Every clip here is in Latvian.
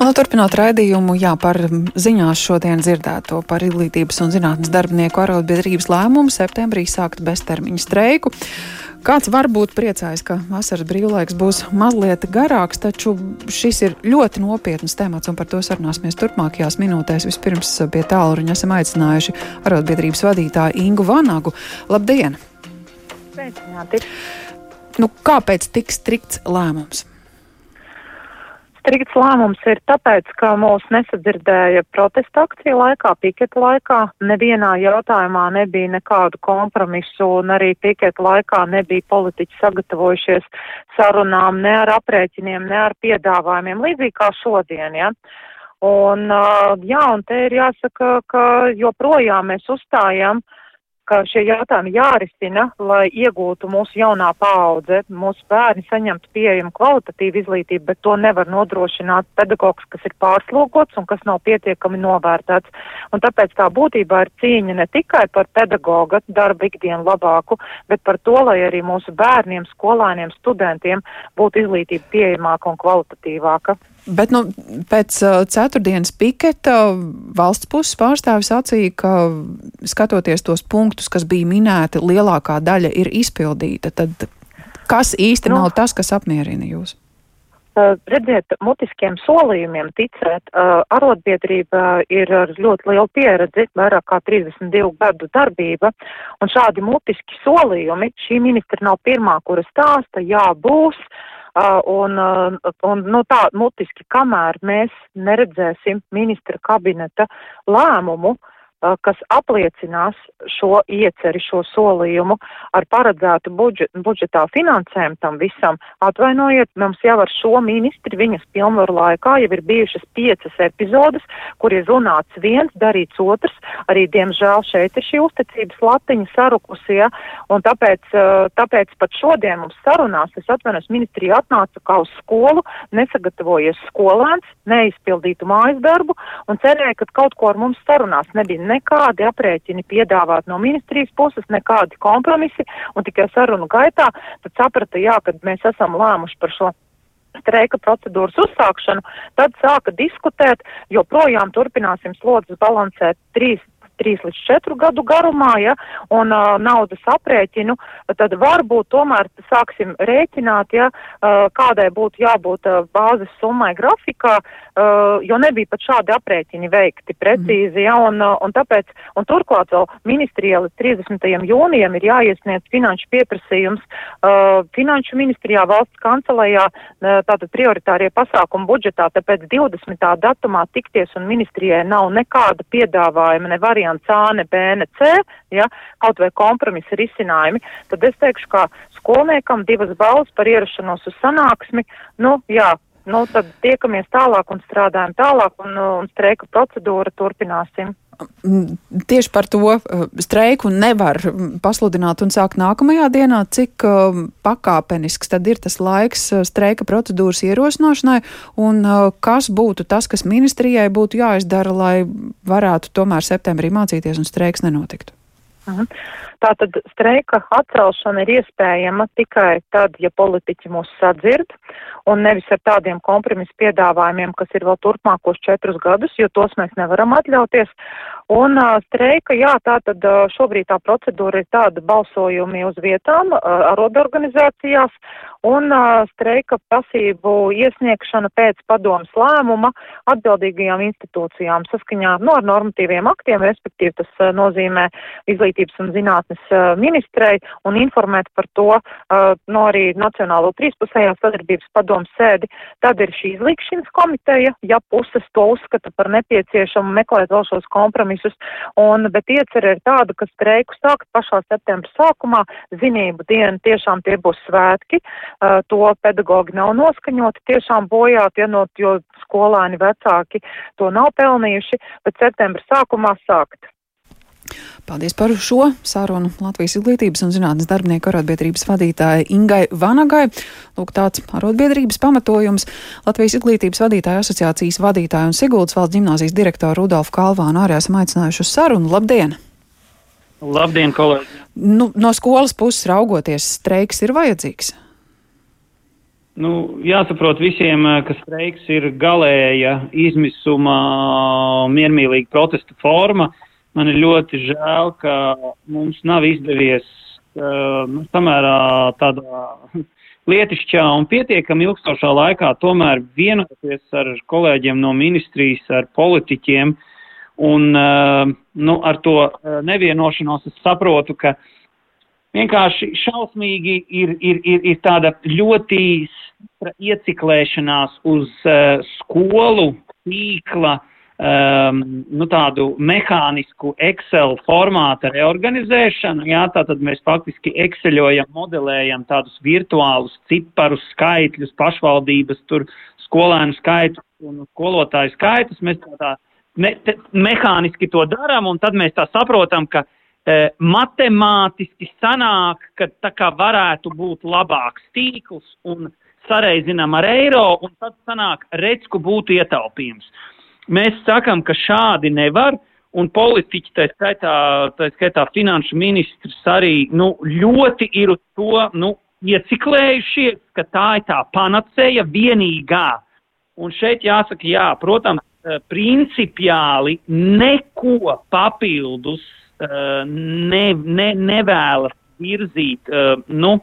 Un, turpinot raidījumu, jā, par ziņās šodien dzirdēto par izglītības un zinātnes darbinieku arotbiedrības lēmumu septembrī sākt beztermiņa streiku. Kāds varbūt priecājas, ka vasaras brīvlaiks būs mazliet garāks, taču šis ir ļoti nopietns temats, un par to sarunāsimies turpmākajās minūtēs. Vispirms pie tālruņa esam aicinājuši arotbiedrības vadītāju Ingu Vanagu. Labdien! Sveicināti! Nu, kāpēc tik strikts lēmums? Strikts lēmums ir tāpēc, ka mūs nesadzirdēja protesta akciju laikā, piketa laikā. Nevienā jautājumā nebija nekādu kompromisu un arī piketa laikā nebija politiķi sagatavojušies sarunām ne ar aprēķiniem, ne ar piedāvājumiem, līdzīgi kā šodien, ja. Un, jā, un te ir jāsaka, ka joprojām mēs uzstājam, uh, ka šie jautājumi jārisina, lai iegūtu mūsu jaunā paudze, mūsu bērni saņemtu pieejamu kvalitatīvu izglītību, bet to nevar nodrošināt pedagogs, kas ir pārslogots un kas nav pietiekami novērtēts. Un tāpēc tā būtībā ir cīņa ne tikai par pedagoga darba ikdienu labāku, bet par to, lai arī mūsu bērniem, skolāniem, studentiem būtu izglītība pieejamāka un kvalitatīvāka. Bet nu, pēc uh, ceturtdienas piketa valsts puses pārstāvis sacīja, ka skatoties tos punktus, kas bija minēti, lielākā daļa ir izpildīta. Tad kas īsti nu, nav tas, kas apmierina jūs? Uh, redziet, mutiskiem solījumiem ticēt, uh, arotbiedrība ir ar ļoti lielu pieredzi, vairāk kā 32 gadu darbība, un šādi mutiski solījumi, šī ministra nav pirmā, kura stāsta, jā, būs, uh, Un, un nu, tā mutiski, kamēr mēs neredzēsim ministra kabineta lēmumu, uh, kas apliecinās šo ieceri, šo solījumu ar paredzētu budžet, budžetā finansējumu tam visam. Atvainojiet, mums jau ar šo ministri viņas pilnvaru laikā jau ir bijušas piecas epizodes, kur ir runāts viens, darīts otrs. Arī, diemžēl, šeit ir šī uzticības latiņa sarukusi, ja? un tāpēc, tāpēc pat šodien mums sarunās, es atvainojos, ministrija atnāca kā uz skolu, nesagatavojies skolēns, neizpildītu mājas darbu un cerēja, ka kaut ko ar mums sarunās nebija nekādi aprēķini piedāvāt no ministrijas puses, nekādi kompromisi, un tikai sarunu gaitā tad saprata, jā, kad mēs esam lēmuši par šo streika procedūras uzsākšanu, tad sāka diskutēt, joprojām turpināsim slodzes balansēt trīs 3 līdz 4 gadu garumā, ja, un uh, naudas aprēķinu, tad varbūt tomēr sāksim rēķināt, ja, uh, kādai būtu jābūt uh, bāzes summai grafikā, uh, jo nebija pat šādi aprēķini veikti precīzi, ja, un, uh, un tāpēc, un turklāt vēl ministrijā līdz 30. jūnijam ir jāiesniedz finanšu pieprasījums uh, finanšu ministrijā, valsts kancelējā, uh, tātad prioritārie pasākumi budžetā, tāpēc 20. datumā tikties un ministrijai nav nekāda piedāvājuma, ne varianta variants A, ne B, ne C, ja, kaut vai kompromisa risinājumi, tad es teikšu, ka skolniekam divas balvas par ierašanos uz sanāksmi, nu, jā, nu, tad tiekamies tālāk un strādājam tālāk un, un streika procedūra turpināsim. Tieši par to uh, streiku nevar pasludināt un sākt nākamajā dienā, cik uh, pakāpenisks tad ir tas laiks uh, streika procedūras ierosināšanai un kas būtu tas, kas ministrijai būtu jāizdara, lai varētu tomēr septembrī mācīties un streiks nenotiktu. Mhm. Tātad streika atcelšana ir iespējama tikai tad, ja politiķi mūs sadzird, un nevis ar tādiem kompromisu piedāvājumiem, kas ir vēl turpmākos četrus gadus, jo tos mēs nevaram atļauties. Un uh, streika, jā, tātad uh, šobrīd tā procedūra ir tāda balsojumi uz vietām, uh, arodorganizācijās, un uh, streika prasību iesniegšana pēc padomas lēmuma atbildīgajām institūcijām saskaņā no, nu, ar normatīviem aktiem, respektīvi tas uh, nozīmē izglītības un zinātnes uh, ministrei un informēt par to uh, no arī Nacionālo trīspusējā sadarbības padomas sēdi. Tad ir šī izlīkšanas komiteja, ja puses to uzskata par nepieciešamu meklēt vēl šos kompromisus un, bet iecerē ir tāda, ka streiku sākt pašā septembra sākumā, zinību diena tiešām tie būs svētki, uh, to pedagogi nav noskaņoti, tiešām bojāt, ja no, jo skolēni vecāki to nav pelnījuši, bet septembra sākumā sākt. Paldies par šo sarunu Latvijas izglītības un zinātnes darbinieku arotbiedrības vadītāja Ingai Vanagai. Lūk, tāds arotbiedrības pamatojums Latvijas izglītības vadītāja asociācijas vadītāja un Siguldas valsts ģimnāzijas direktora Rudolfa Kalvāna arī esam aicinājuši uz sarunu. Labdien! Labdien, kolēģi! Nu, no skolas puses raugoties, streiks ir vajadzīgs. Nu, jāsaprot visiem, ka streiks ir galēja izmisuma, miermīlīga protesta forma. Man ir ļoti žēl, ka mums nav izdevies uh, nu, samērā tādā lietišķā un pietiekami ilgstošā laikā tomēr vienoties ar kolēģiem no ministrijas, ar politiķiem. Un uh, nu, ar to nevienošanos es saprotu, ka uh, vienkārši šausmīgi ir, ir, ir, ir tāda ļoti ieciklēšanās uz uh, skolu tīkla, um, nu tādu mehānisku Excel formāta reorganizēšanu. Jā, tātad mēs faktiski Exceļojam, modelējam tādus virtuālus ciparus, skaitļus, pašvaldības, tur skolēnu skaitus un skolotāju skaitus. Mēs tā, tā me, te, mehāniski to darām, un tad mēs tā saprotam, ka E, matemātiski sanāk, ka tā kā varētu būt labāks tīkls un sareizinām ar eiro, un tad sanāk, redz, ka būtu ietaupījums. Mēs sakam, ka šādi nevar, un politiķi, tā skaitā, tā skaitā finanšu ministrs arī, nu, ļoti ir uz to, nu, ieciklējušies, ka tā ir tā panacēja vienīgā. Un šeit jāsaka, jā, protams, e, principiāli neko papildus Uh, ne, ne, nevēlas virzīt uh, nu,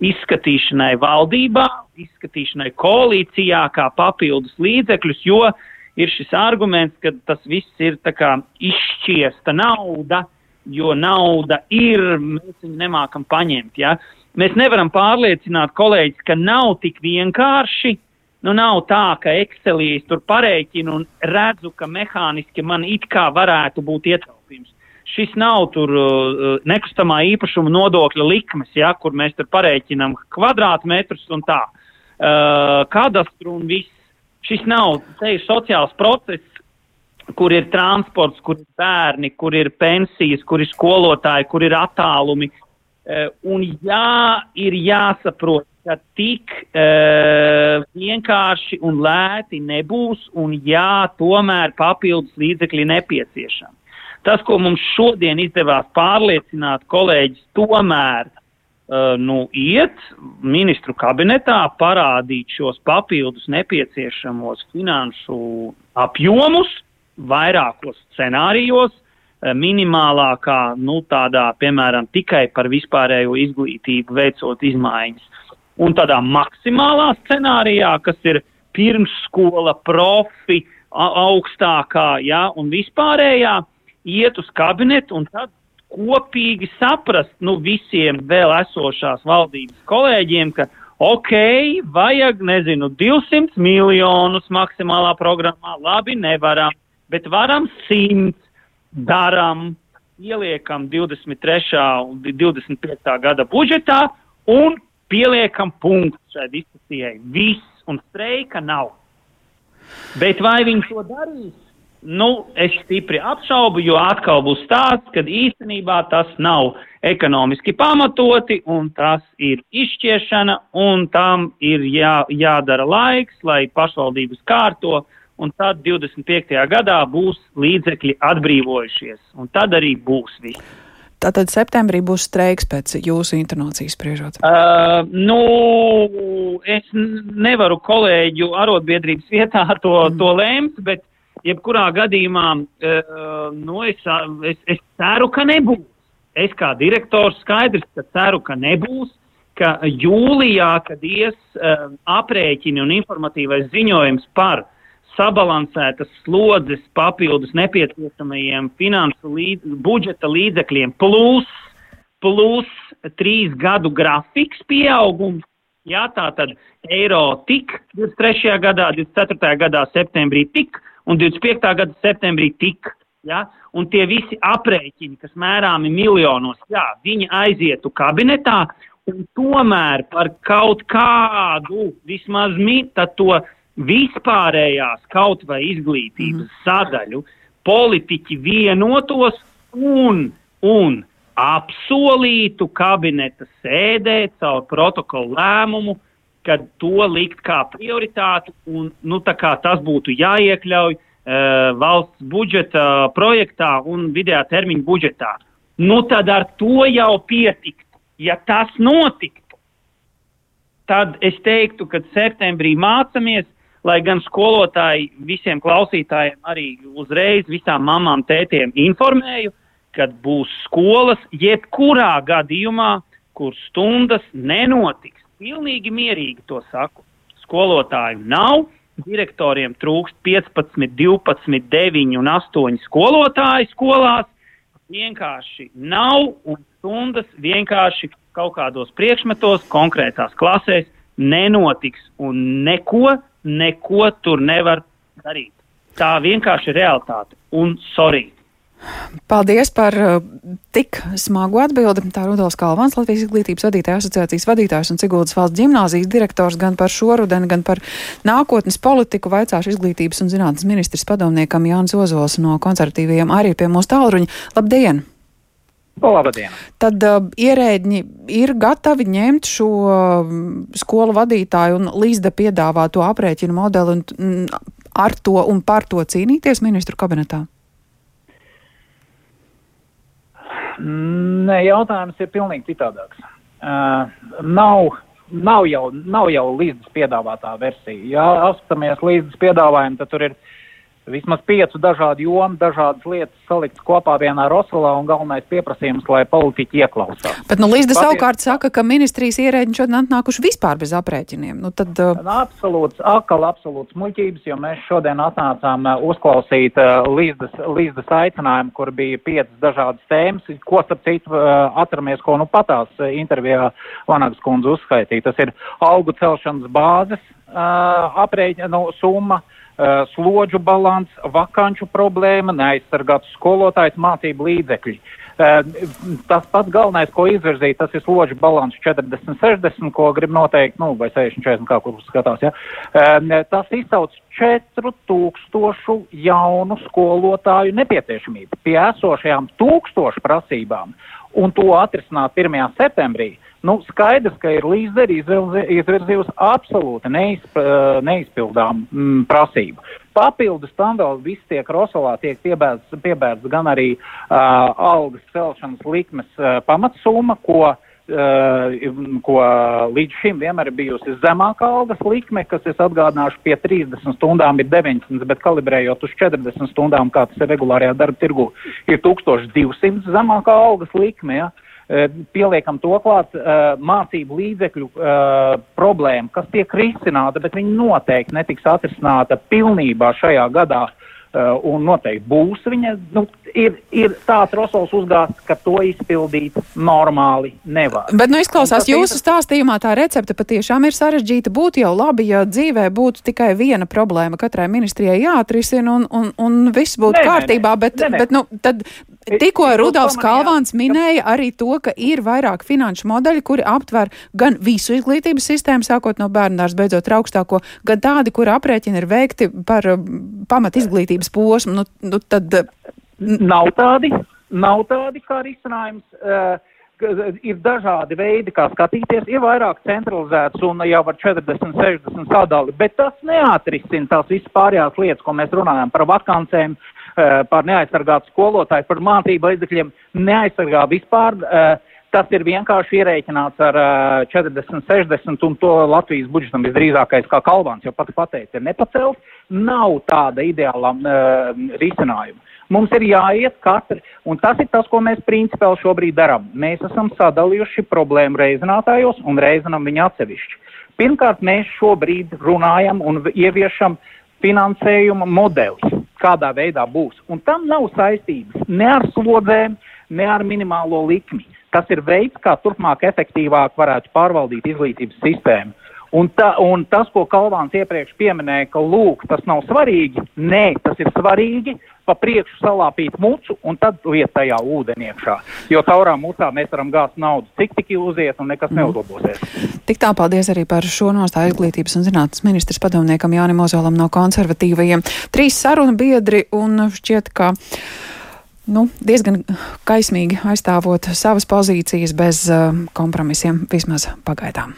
izskatīšanai valdībā, izskatīšanai koalīcijā kā papildus līdzekļus, jo ir šis arguments, ka tas viss ir kā izšķiesta nauda, jo nauda ir, mēs viņu nemākam paņemt. Ja? Mēs nevaram pārliecināt kolēģis, ka nav tik vienkārši. Nu, nav tā, ka Excelīs tur pareiķinu un redzu, ka mehāniski man it kā varētu būt ietaupījums šis nav tur uh, nekustamā īpašuma nodokļa likmes, ja, kur mēs tur parēķinām kvadrātmetrus un tā. Uh, kadastru un viss. Šis nav, ir sociāls process, kur ir transports, kur ir bērni, kur ir pensijas, kur ir skolotāji, kur ir attālumi. Uh, un jā, ir jāsaprot, ka tik uh, vienkārši un lēti nebūs, un jā, tomēr papildus līdzekļi nepieciešami. Tas, ko mums šodien izdevās pārliecināt kolēģis, tomēr nu, iet ministru kabinetā, parādīt šos papildus nepieciešamos finanšu apjomus vairākos scenārijos, uh, minimālākā, nu, tādā, piemēram, tikai par vispārējo izglītību veicot izmaiņas. Un tādā maksimālā scenārijā, kas ir pirmsskola, profi, augstākā, jā, un vispārējā, iet uz kabinetu un tad kopīgi saprast, nu, visiem vēl esošās valdības kolēģiem, ka, ok, vajag, nezinu, 200 miljonus maksimālā programmā, labi, nevaram, bet varam 100, daram, ieliekam 23. un 25. gada budžetā un pieliekam punktu šai diskusijai. Viss un streika nav. Bet vai viņi to darīs? Nu, es stipri apšaubu, jo atkal būs tāds, ka īstenībā tas nav ekonomiski pamatoti, un tas ir izšķiešana, un tam ir jā, jādara laiks, lai pašvaldības kārto, un tad 25. gadā būs līdzekļi atbrīvojušies, un tad arī būs viss. Tātad septembrī būs streiks pēc jūsu intonācijas spriežot? Uh, nu, es nevaru kolēģu arotbiedrības vietā to, mm. to lēmt, bet jebkurā gadījumā, uh, nu, es, es, es ceru, ka nebūs. Es kā direktors skaidrs, ka ceru, ka nebūs, ka jūlijā, kad ies uh, aprēķini un informatīvais ziņojums par sabalansētas slodzes papildus nepieciešamajiem finansu līdz, budžeta līdzekļiem plus, plus trīs gadu grafiks pieaugums. Jā, tā tad eiro tik 23. gadā, 24. gadā septembrī tik, un 25. gada septembrī tika. Ja? Un tie visi aprēķini, kas mērāmi miljonos, jā, viņi aizietu kabinetā, un tomēr par kaut kādu vismaz mita to vispārējās kaut vai izglītības mm. sadaļu politiķi vienotos un, un apsolītu kabineta sēdē caur protokolu lēmumu, kad to likt kā prioritāti un nu, kā tas būtu jāiekļauj uh, valsts budžeta projektā un vidējā termiņa budžetā. Nu, tad ar to jau pietiktu. Ja tas notiktu, tad es teiktu, ka septembrī mācāmies, lai gan skolotāji visiem klausītājiem arī uzreiz visām mamām, tētiem informēju, kad būs skolas jebkurā gadījumā, kur stundas nenotiks. Pilnīgi mierīgi to saku. Skolotāju nav, direktoriem trūkst 15, 12, 9 un 8 skolotāju skolās. Vienkārši nav un stundas vienkārši kaut kādos priekšmetos, konkrētās klasēs nenotiks un neko, neko tur nevar darīt. Tā vienkārši ir realitāte. Un sorry, Paldies par uh, tik smagu atbildi. Tā Rudolf Kalvans, Latvijas izglītības vadītāja asociācijas vadītājs un Ciguldas valsts ģimnāzijas direktors gan par šorudeni, gan par nākotnes politiku vaicāšu izglītības un zinātnes ministrs padomniekam Jānis Ozols no konservatīvajiem arī pie mūsu tālruņa. Labdien! Labdien! Tad uh, ierēģi ir gatavi ņemt šo uh, skolu vadītāju un līdzda piedāvāto aprēķinu modeli un mm, ar to un par to cīnīties ministru kabinetā? Nē, jautājums ir pilnīgi citādāks. Uh, nav, nav, jau, nav jau līdzes piedāvātā versija. Ja apskatāmies līdzes piedāvājumu, tad tur ir vismaz piecu dažādu jomu, dažādas lietas saliktas kopā vienā rosolā un galvenais pieprasījums, lai politiķi ieklausās. Bet nu, Līsda savukārt saka, ka ministrijas ierēģi šodien atnākuši vispār bez aprēķiniem. Nu, tad, uh... Absolūts, akal, absolūts muļķības, jo mēs šodien atnācām uzklausīt uh, Līsdas, Līsdas aicinājumu, kur bija piecas dažādas tēmas, ko starp citu uh, atceramies, ko nu patās intervijā Vanagas kundze uzskaitīja. Tas ir algu celšanas bāzes aprēķina nu, summa. Uh, slodžu balans, vakanču problēma, neaizsargāts skolotājs, mācību līdzekļi. Uh, tas pats galvenais, ko izvirzīt, tas ir slodžu balans 40, 60, ko grib noteikt, nu, vai 60, 40, kā kurš skatās, ja. Uh, tas izsauc 4000 jaunu skolotāju nepieciešamību pie esošajām tūkstošu prasībām un to atrisināt 1. septembrī. Nu, skaidrs, ka ir līdzeri izvirzījusi absolūti neizp, neizpildām mm, prasību. Papildus tam vēl viss tiek Rosolā, tiek piebērts, piebērts gan arī uh, algas celšanas likmes uh, pamatsumma, ko, uh, ko līdz šim vienmēr ir bijusi zemākā algas likme, kas, es atgādināšu, pie 30 stundām ir 900, bet kalibrējot uz 40 stundām, kā tas ir regulārajā darba tirgu, ir 1200 zemākā algas likme. Ja? Eh, pieliekam to klāt uh, mācību līdzekļu uh, problēmu, kas tiek risināta, bet viņa noteikti netiks atrisināta pilnībā šajā gadā. Un noteikti būs viņa. Nu, ir, ir tāds rosols uzgāsts, ka to izpildīt normāli nevar. Bet, nu, izklausās, jūsu stāstījumā tā recepte patiešām ir sarežģīta. Būtu jau labi, ja dzīvē būtu tikai viena problēma katrai ministrijai jāatrisina un, un, un viss būtu nē, kārtībā, nē. bet, nē, nē. bet nu, tad Tikko Rudolfs Kalvāns minēja arī to, ka ir vairāk finanšu modeļi, kuri aptver gan visu izglītības sistēmu, sākot no bērnārs, beidzot ar augstāko, gan tādi, kuri aprēķini ir veikti par um, pamat izglītības posmu. Nu, nu, tad, nav tādi, nav tādi kā risinājums. Uh, ir dažādi veidi, kā skatīties, ir vairāk centralizēts un jau ar 40, 60 sadali, bet tas neatrisina tās visas pārējās lietas, ko mēs runājam par vakancēm, uh, par neaizsargātu skolotāju, par mācību līdzekļiem neaizsargā vispār. Eh, tas ir vienkārši ierēķināts ar 40, eh, 60 un to Latvijas budžetam visdrīzākais, kā Kalvāns jau pats pateica, ir nepacelt. Nav tāda ideāla uh, risinājuma. Mums ir jāiet katra, un tas ir tas, ko mēs principāli šobrīd darām. Mēs esam sadalījuši problēmu reizinātājos un reizinām viņu atsevišķi. Pirmkārt, mēs šobrīd runājam un ieviešam finansējuma modelis kādā veidā būs. Un tam nav saistības ne ar slodzēm, ne ar minimālo likmi. Tas ir veids, kā turpmāk efektīvāk varētu pārvaldīt izglītības sistēmu. Un, ta, un tas, ko Kalvāns iepriekš pieminēja, ka lūk, tas nav svarīgi, nē, tas ir svarīgi, pa priekšu salāpīt mucu un tad liet tajā ūdeni iekšā. Jo caurā mucā mēs varam gāzt naudu, cik tik uziet un nekas mm. neuzlabosies. Tik tā paldies arī par šo nostāju izglītības un zinātnes ministrs padomniekam Jānim Ozolam no konservatīvajiem. Trīs sarunu biedri un šķiet, ka nu, diezgan kaismīgi aizstāvot savas pozīcijas bez uh, kompromisiem vismaz pagaidām.